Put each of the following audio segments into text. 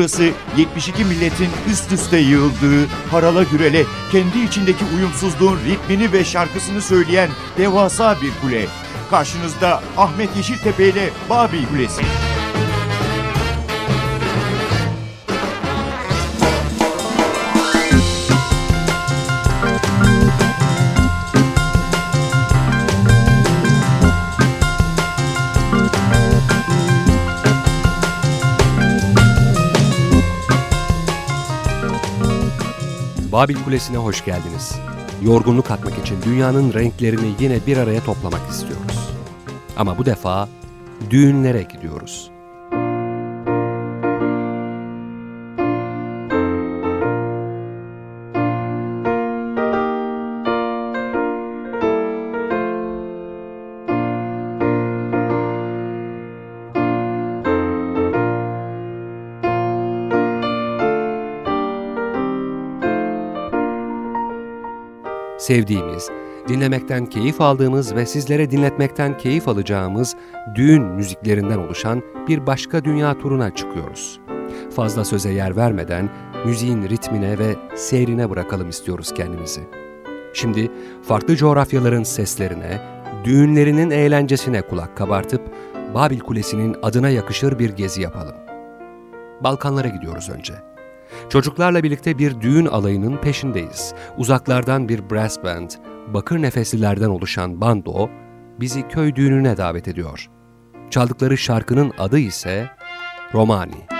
Burası 72 milletin üst üste yığıldığı, harala gürele, kendi içindeki uyumsuzluğun ritmini ve şarkısını söyleyen devasa bir kule. Karşınızda Ahmet Yeşiltepe ile Babil Kulesi. Babil Kulesi'ne hoş geldiniz. Yorgunluk atmak için dünyanın renklerini yine bir araya toplamak istiyoruz. Ama bu defa düğünlere gidiyoruz. Sevdiğimiz, dinlemekten keyif aldığımız ve sizlere dinletmekten keyif alacağımız düğün müziklerinden oluşan bir başka dünya turuna çıkıyoruz. Fazla söze yer vermeden müziğin ritmine ve seyrine bırakalım istiyoruz kendimizi. Şimdi farklı coğrafyaların seslerine, düğünlerinin eğlencesine kulak kabartıp Babil Kulesi'nin adına yakışır bir gezi yapalım. Balkanlara gidiyoruz önce. Çocuklarla birlikte bir düğün alayının peşindeyiz. Uzaklardan bir brass band, bakır nefeslilerden oluşan bando bizi köy düğününe davet ediyor. Çaldıkları şarkının adı ise Romani.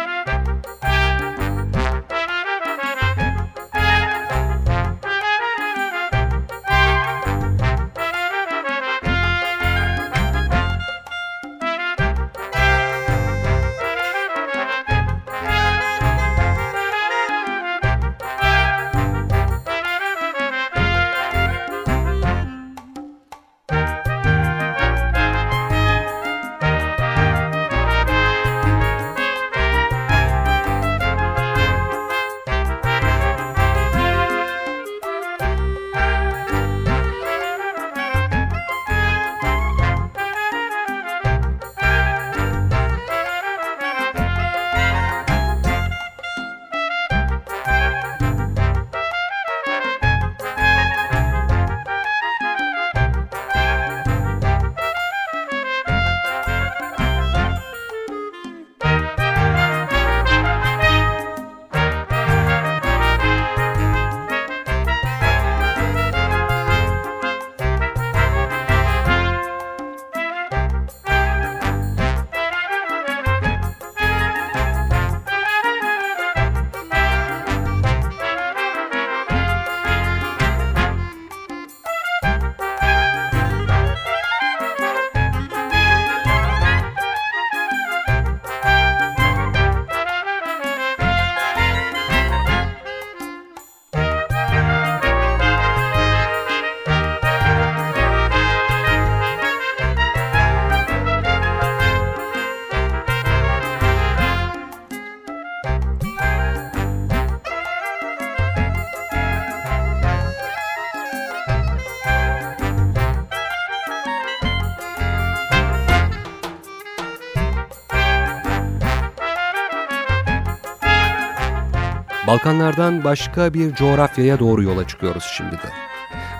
Balkanlardan başka bir coğrafyaya doğru yola çıkıyoruz şimdi de.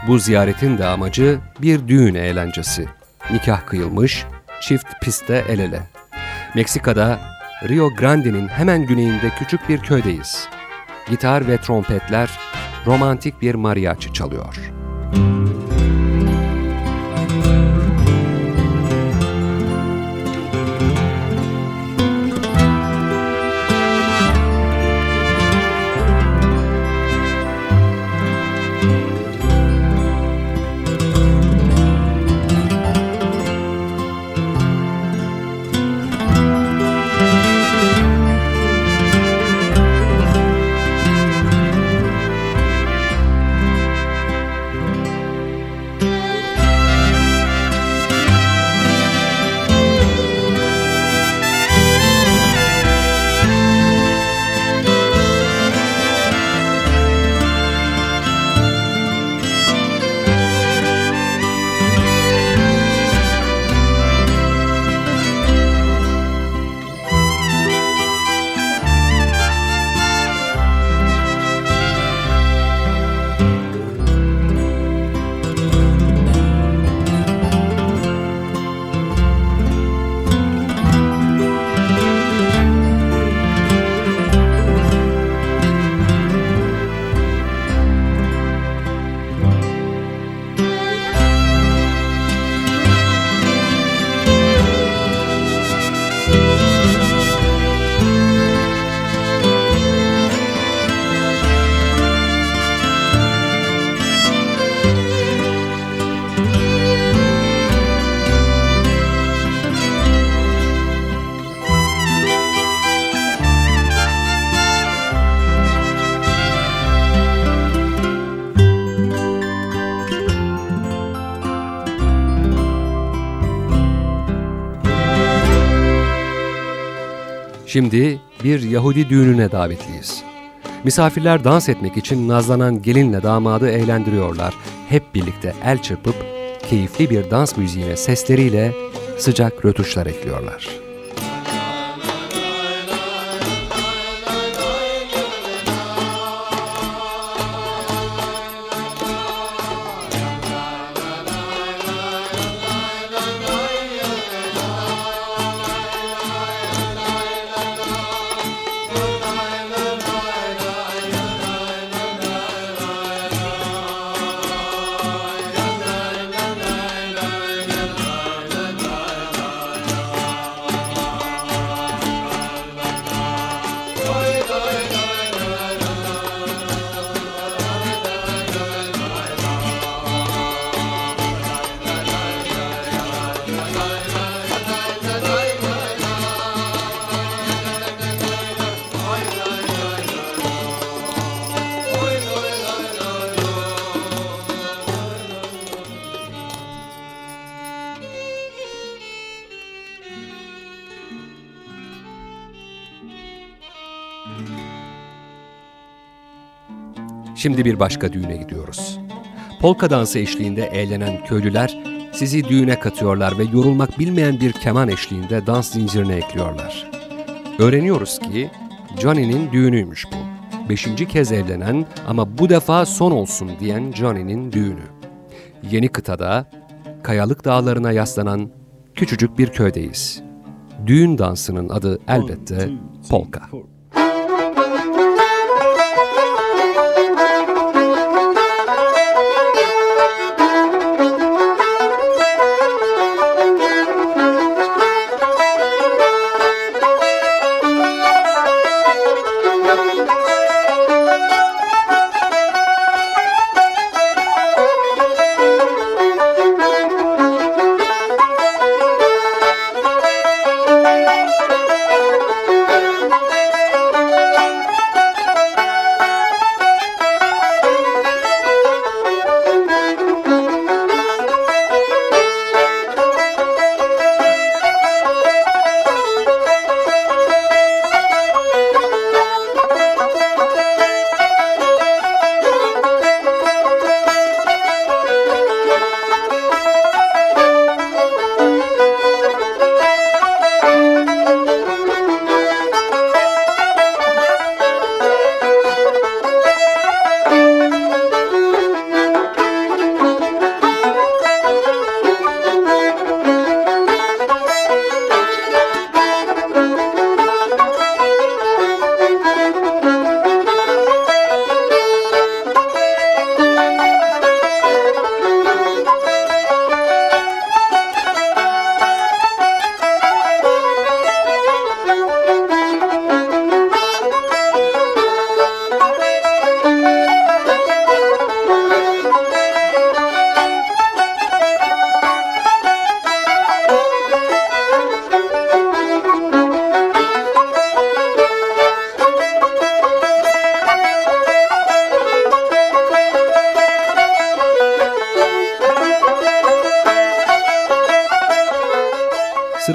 Bu ziyaretin de amacı bir düğün eğlencesi. Nikah kıyılmış, çift pistte el ele. Meksika'da Rio Grande'nin hemen güneyinde küçük bir köydeyiz. Gitar ve trompetler romantik bir mariachi çalıyor. Şimdi bir Yahudi düğününe davetliyiz. Misafirler dans etmek için nazlanan gelinle damadı eğlendiriyorlar. Hep birlikte el çırpıp keyifli bir dans müziğine sesleriyle sıcak rötuşlar ekliyorlar. Şimdi bir başka düğüne gidiyoruz. Polka dansı eşliğinde eğlenen köylüler sizi düğüne katıyorlar ve yorulmak bilmeyen bir keman eşliğinde dans zincirine ekliyorlar. Öğreniyoruz ki Johnny'nin düğünüymüş bu. Beşinci kez evlenen ama bu defa son olsun diyen Johnny'nin düğünü. Yeni kıtada, Kayalık Dağları'na yaslanan küçücük bir köydeyiz. Düğün dansının adı elbette polka.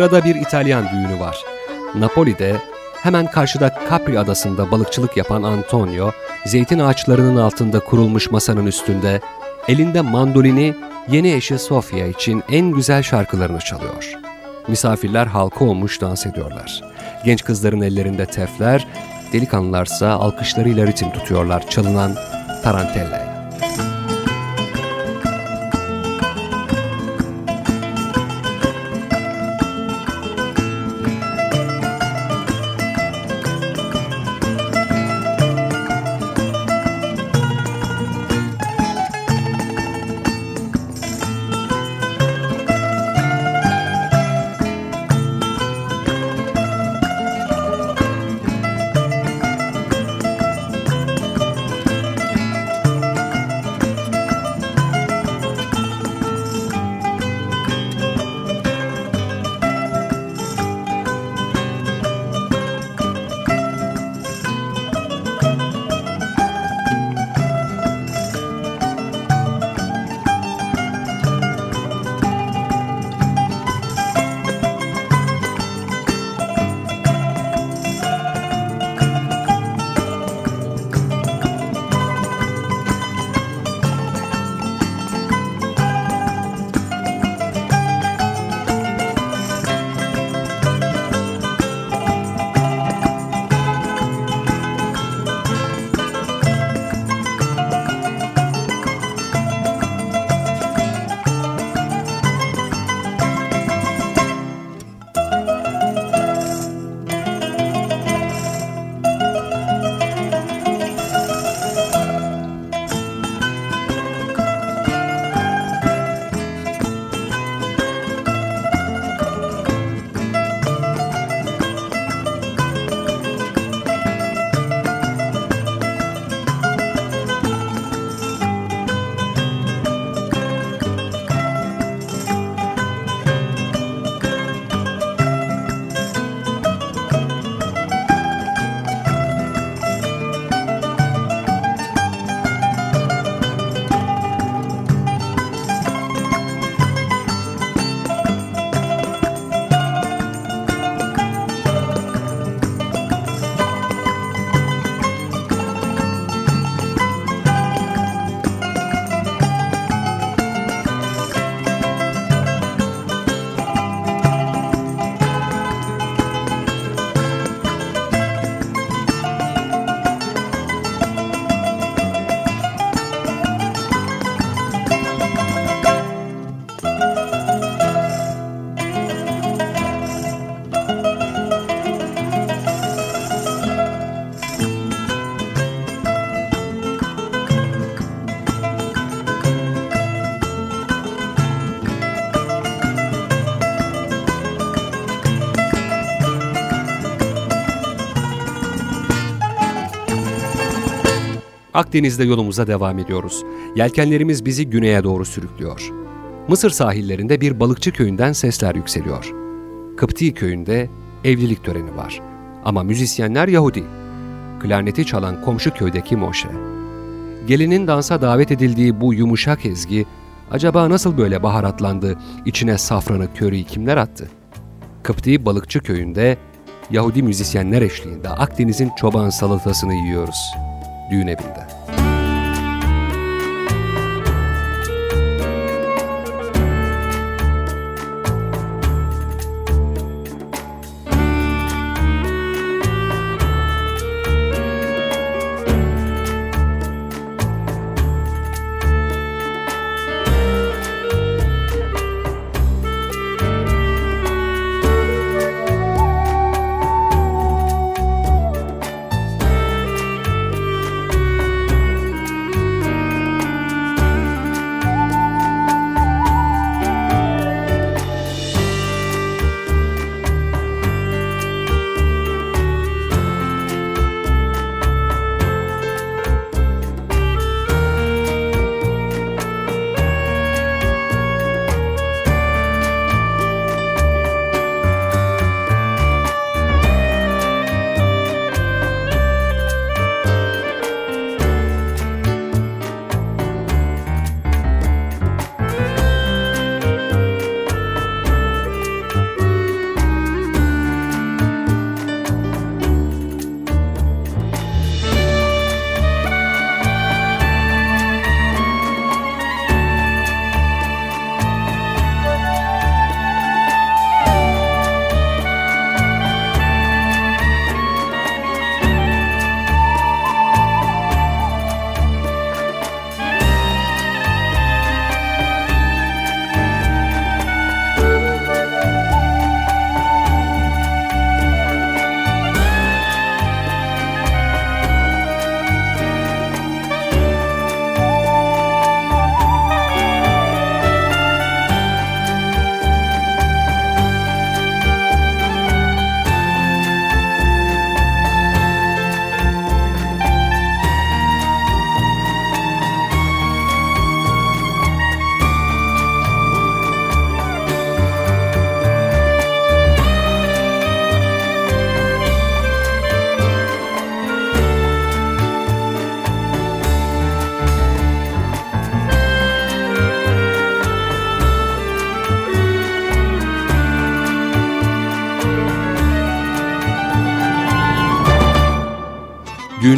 Sırada bir İtalyan düğünü var. Napoli'de hemen karşıda Capri adasında balıkçılık yapan Antonio, zeytin ağaçlarının altında kurulmuş masanın üstünde elinde mandolini yeni eşi Sofia için en güzel şarkılarını çalıyor. Misafirler halka olmuş dans ediyorlar. Genç kızların ellerinde tefler, delikanlılarsa alkışlarıyla ritim tutuyorlar çalınan tarantella'ya. Akdeniz'de yolumuza devam ediyoruz. Yelkenlerimiz bizi güneye doğru sürüklüyor. Mısır sahillerinde bir balıkçı köyünden sesler yükseliyor. Kıpti köyünde evlilik töreni var. Ama müzisyenler Yahudi. Klarneti çalan komşu köydeki Moşe. Gelinin dansa davet edildiği bu yumuşak ezgi acaba nasıl böyle baharatlandı, içine safranı, köriyi kimler attı? Kıpti balıkçı köyünde Yahudi müzisyenler eşliğinde Akdeniz'in çoban salatasını yiyoruz. Düğün evinde.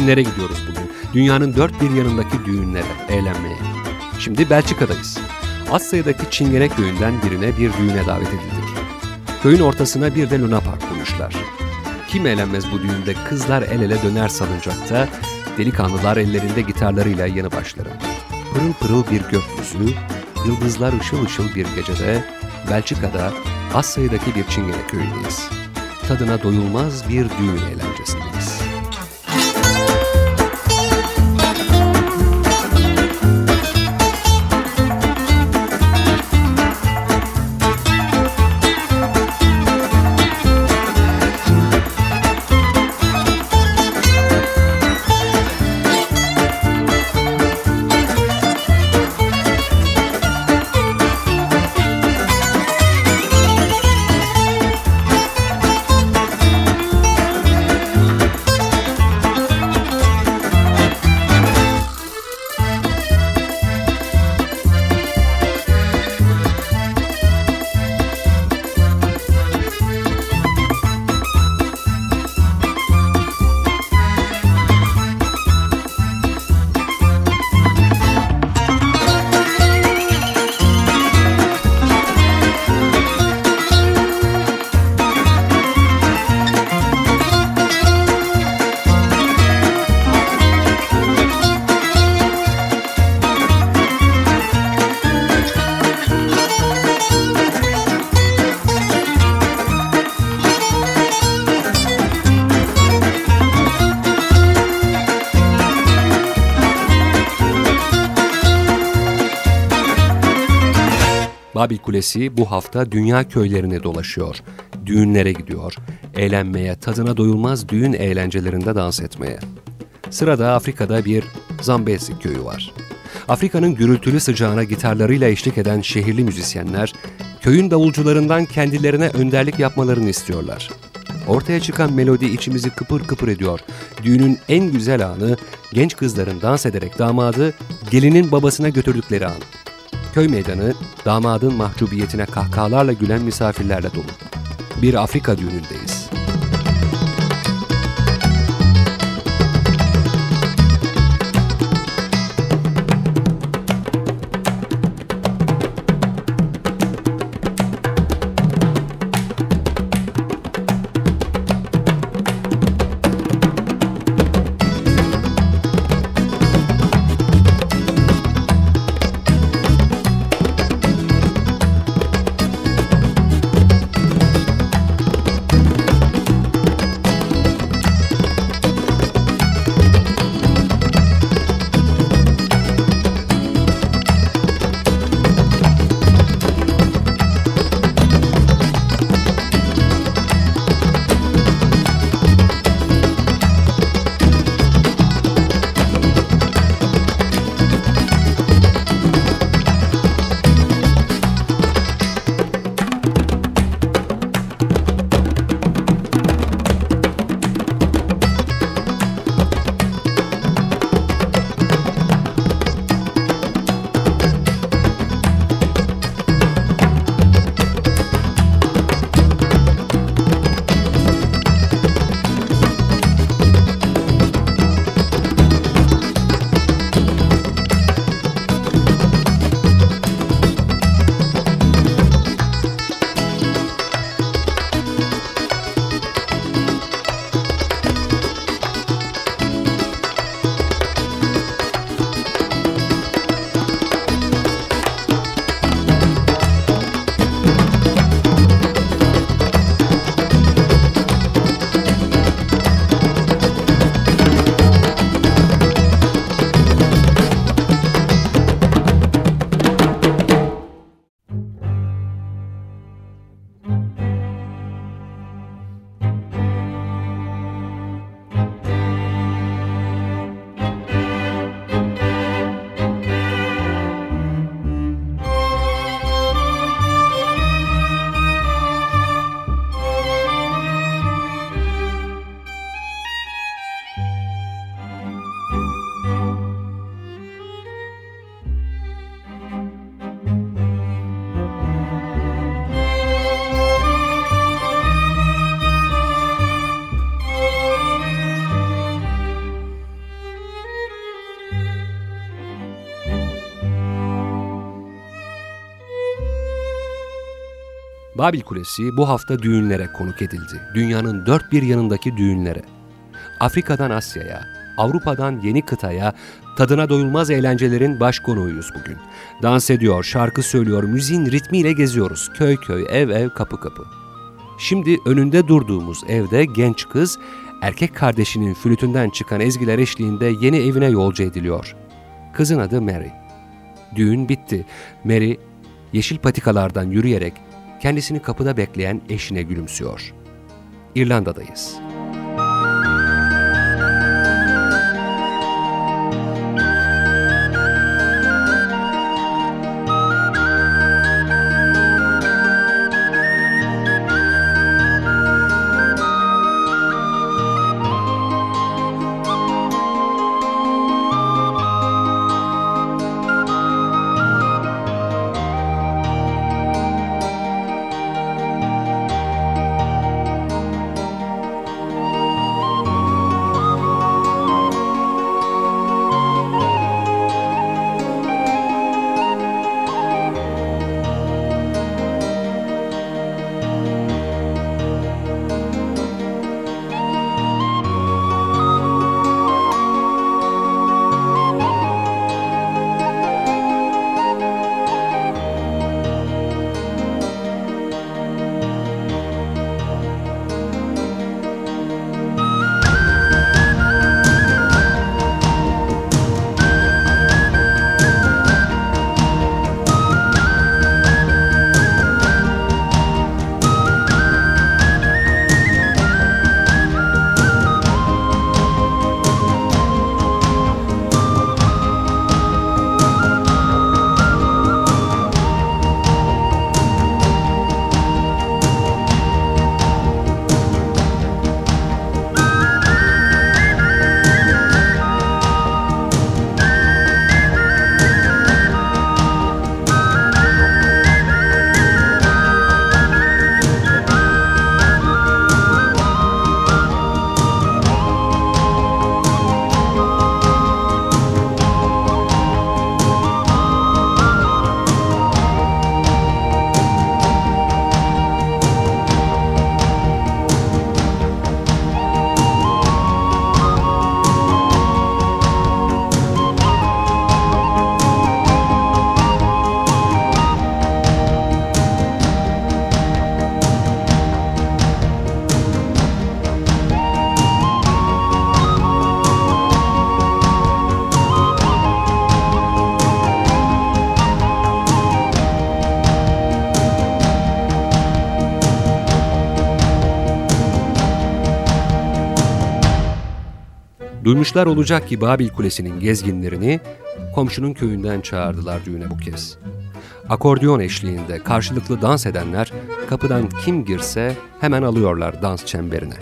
Düğünlere gidiyoruz bugün. Dünyanın dört bir yanındaki düğünlere, eğlenmeye. Şimdi Belçika'dayız. Az sayıdaki Çingene köyünden birine bir düğüne davet edildik. Köyün ortasına bir de Luna Park kurmuşlar. Kim eğlenmez bu düğünde kızlar el ele döner salıncakta, delikanlılar ellerinde gitarlarıyla yanı başlarında. Pırıl pırıl bir gökyüzü, yıldızlar ışıl ışıl bir gecede Belçika'da az sayıdaki bir Çingene köyündeyiz. Tadına doyulmaz bir düğün eğlencesindeyiz. Kulesi bu hafta dünya köylerine dolaşıyor. Düğünlere gidiyor. Eğlenmeye, tadına doyulmaz düğün eğlencelerinde dans etmeye. Sırada Afrika'da bir Zambezi köyü var. Afrika'nın gürültülü sıcağına gitarlarıyla eşlik eden şehirli müzisyenler, köyün davulcularından kendilerine önderlik yapmalarını istiyorlar. Ortaya çıkan melodi içimizi kıpır kıpır ediyor. Düğünün en güzel anı, genç kızların dans ederek damadı gelinin babasına götürdükleri an. Köy meydanı, damadın mahcubiyetine kahkahalarla gülen misafirlerle dolu. Bir Afrika düğünündeyiz. Babil Kulesi bu hafta düğünlere konuk edildi. Dünyanın dört bir yanındaki düğünlere. Afrika'dan Asya'ya, Avrupa'dan yeni kıtaya, tadına doyulmaz eğlencelerin baş konuğuyuz bugün. Dans ediyor, şarkı söylüyor, müziğin ritmiyle geziyoruz. Köy köy, ev ev, kapı kapı. Şimdi önünde durduğumuz evde genç kız, erkek kardeşinin flütünden çıkan ezgiler eşliğinde yeni evine yolcu ediliyor. Kızın adı Mary. Düğün bitti. Mary, yeşil patikalardan yürüyerek kendisini kapıda bekleyen eşine gülümsüyor. İrlanda'dayız. Duymuşlar olacak ki Babil Kulesi'nin gezginlerini komşunun köyünden çağırdılar düğüne bu kez. Akordeon eşliğinde karşılıklı dans edenler kapıdan kim girse hemen alıyorlar dans çemberine.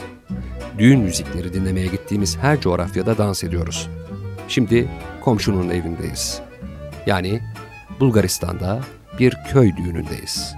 Düğün müzikleri dinlemeye gittiğimiz her coğrafyada dans ediyoruz. Şimdi komşunun evindeyiz. Yani Bulgaristan'da bir köy düğünündeyiz.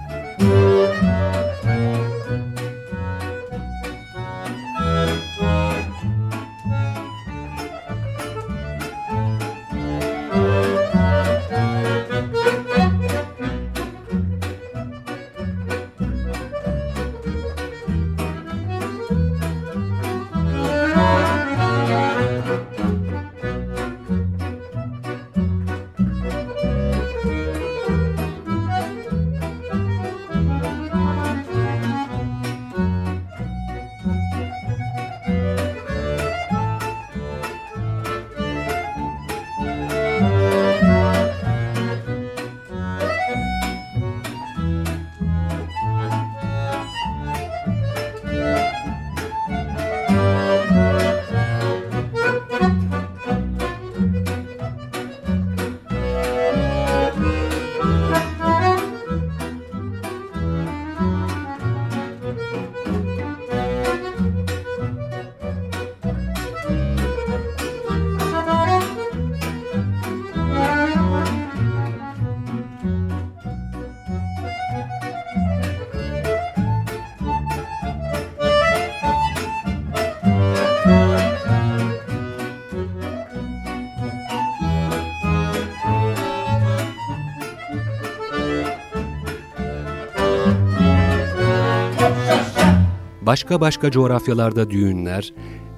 Başka başka coğrafyalarda düğünler,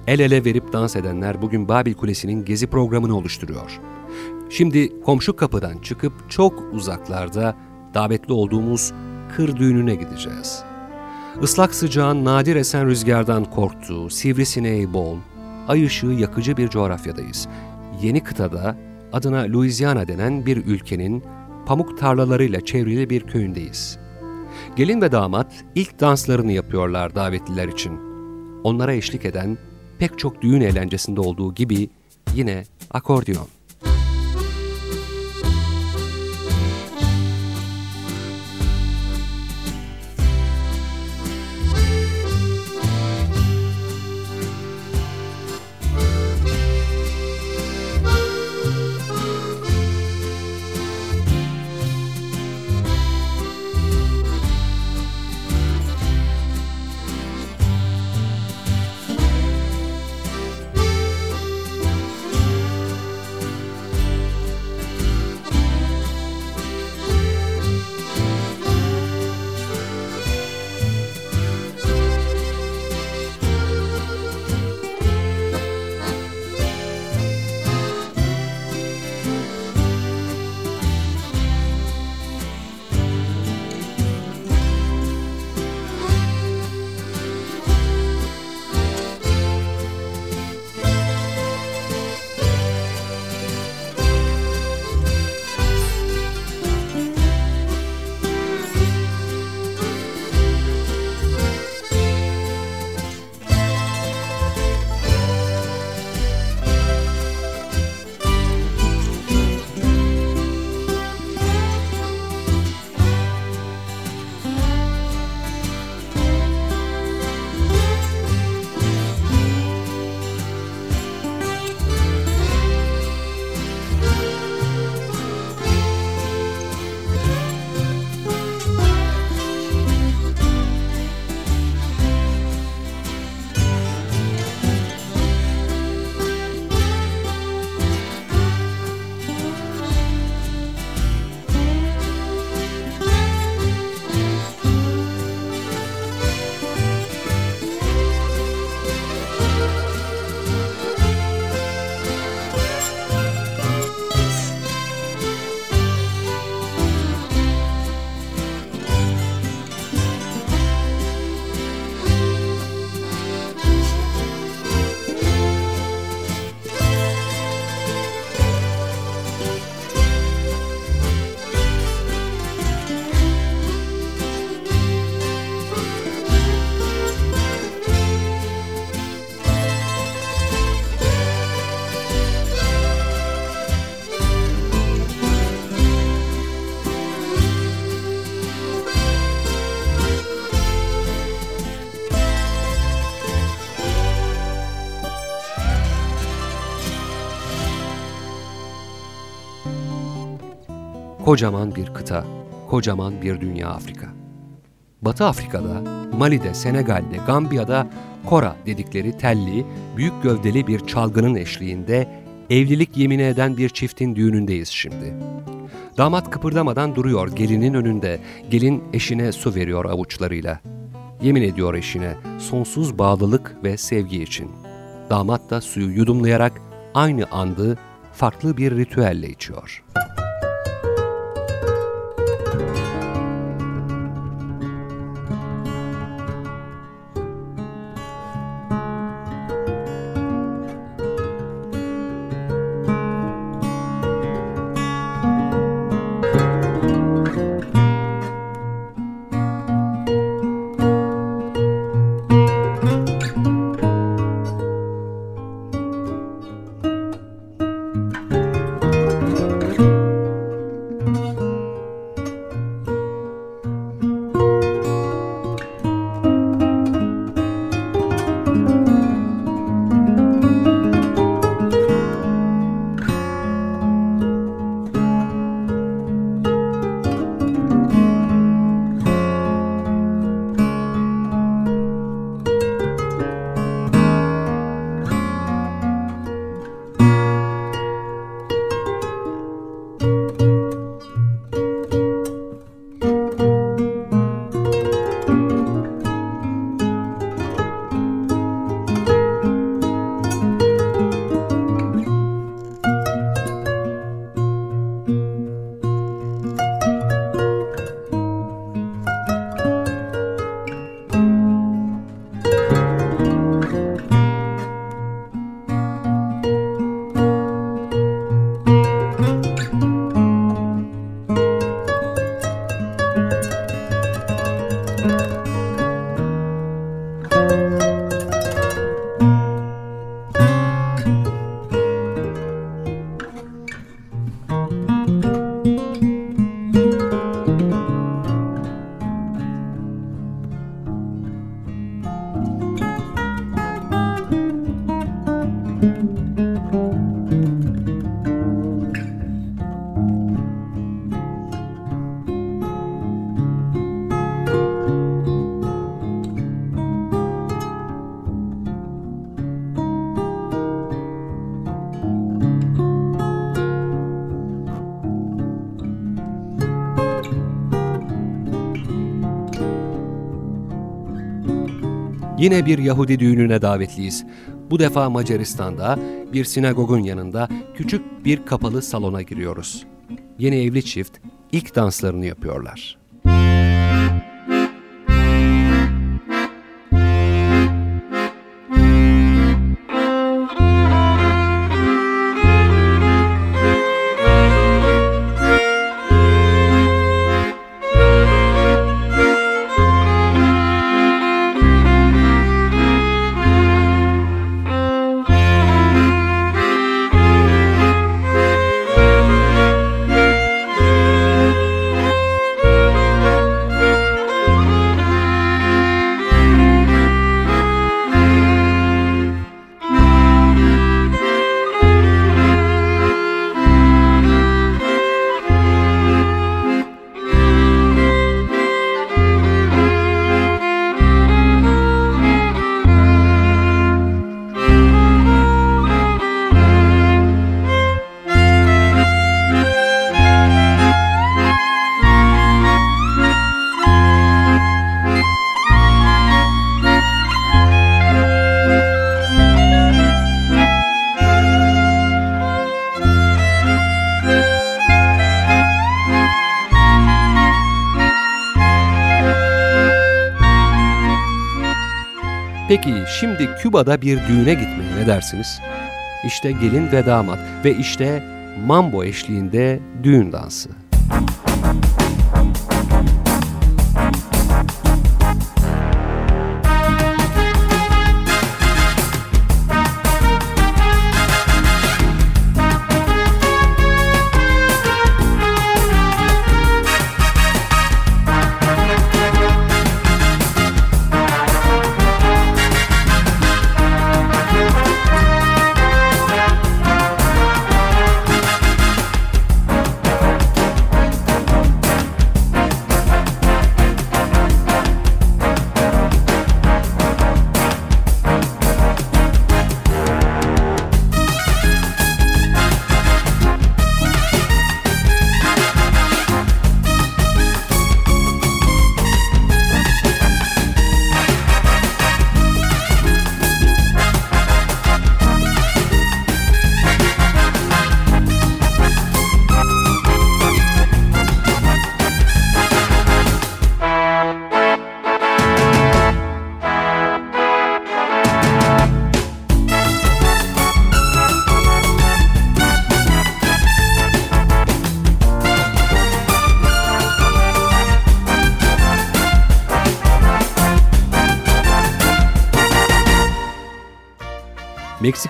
el ele verip dans edenler bugün Babil Kulesi'nin gezi programını oluşturuyor. Şimdi komşu kapıdan çıkıp çok uzaklarda davetli olduğumuz kır düğününe gideceğiz. Islak sıcağın nadir esen rüzgardan korktuğu, sivrisineği bol, ay ışığı yakıcı bir coğrafyadayız. Yeni kıtada adına Louisiana denen bir ülkenin pamuk tarlalarıyla çevrili bir köyündeyiz. Gelin ve damat ilk danslarını yapıyorlar davetliler için. Onlara eşlik eden pek çok düğün eğlencesinde olduğu gibi yine akordeon. Kocaman bir kıta, kocaman bir dünya Afrika. Batı Afrika'da, Mali'de, Senegal'de, Gambiya'da kora dedikleri telli, büyük gövdeli bir çalgının eşliğinde evlilik yemini eden bir çiftin düğünündeyiz şimdi. Damat kıpırdamadan duruyor gelinin önünde. Gelin eşine su veriyor avuçlarıyla. Yemin ediyor eşine sonsuz bağlılık ve sevgi için. Damat da suyu yudumlayarak aynı andı farklı bir ritüelle içiyor. Yine bir Yahudi düğününe davetliyiz. Bu defa Macaristan'da bir sinagogun yanında küçük bir kapalı salona giriyoruz. Yeni evli çift ilk danslarını yapıyorlar. Küba'da bir düğüne gitmeye ne dersiniz? İşte gelin ve damat ve işte mambo eşliğinde düğün dansı.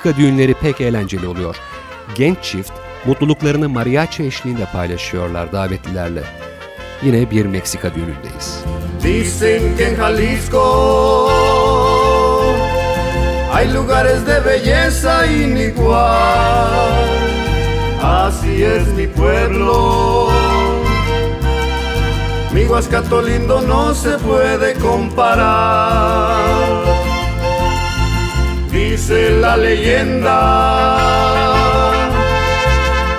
Meksika düğünleri pek eğlenceli oluyor. Genç çift mutluluklarını mariachi eşliğinde paylaşıyorlar davetlilerle. Yine bir Meksika düğünündeyiz. Dicen que en Jalisco hay lugares de belleza inigual. Así es mi pueblo. Mi Huascato lindo no se puede comparar. Dice la leyenda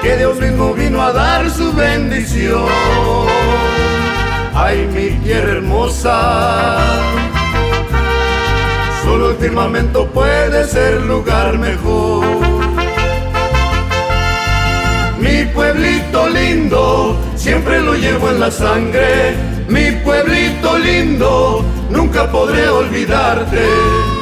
que Dios mismo vino a dar su bendición. Ay, mi tierra hermosa, solo el firmamento puede ser lugar mejor. Mi pueblito lindo, siempre lo llevo en la sangre. Mi pueblito lindo, nunca podré olvidarte.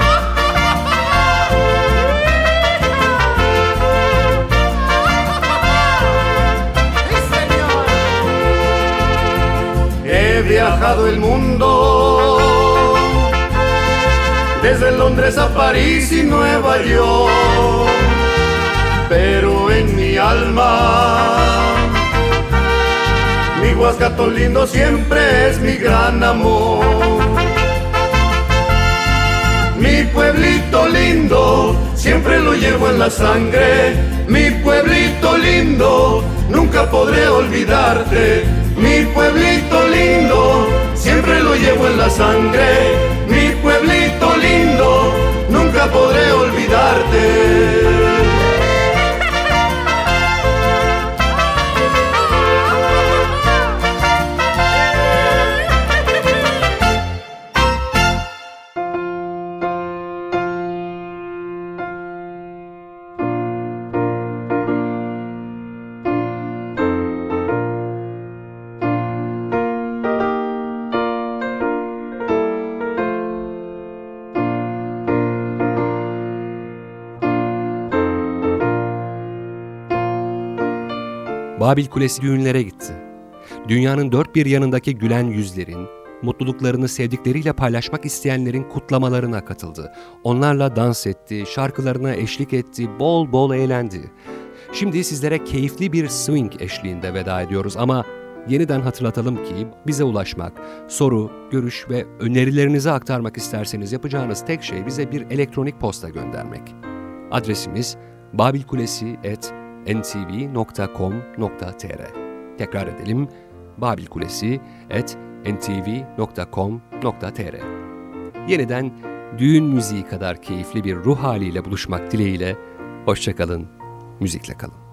He viajado el mundo, desde Londres a París y Nueva York, pero en mi alma, mi Huascato lindo siempre es mi gran amor. Mi pueblito lindo, siempre lo llevo en la sangre. Mi pueblito lindo, nunca podré olvidarte. Mi pueblito lindo, siempre lo llevo en la sangre. Mi pueblito lindo, nunca podré olvidarte. Babil Kulesi düğünlere gitti. Dünyanın dört bir yanındaki gülen yüzlerin, mutluluklarını sevdikleriyle paylaşmak isteyenlerin kutlamalarına katıldı. Onlarla dans etti, şarkılarına eşlik etti, bol bol eğlendi. Şimdi sizlere keyifli bir swing eşliğinde veda ediyoruz ama yeniden hatırlatalım ki bize ulaşmak, soru, görüş ve önerilerinizi aktarmak isterseniz yapacağınız tek şey bize bir elektronik posta göndermek. Adresimiz babilkulesi.ntv.com.tr Tekrar edelim, babilkulesi.ntv.com.tr Yeniden düğün müziği kadar keyifli bir ruh haliyle buluşmak dileğiyle, hoşçakalın, müzikle kalın.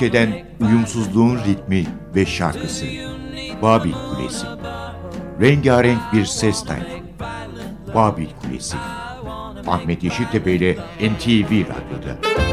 72 ülkeden uyumsuzluğun ritmi ve şarkısı. Babil Kulesi. Rengarenk bir ses tayfı. Babil Kulesi. Ahmet Yeşiltepe ile NTV Radyo'da.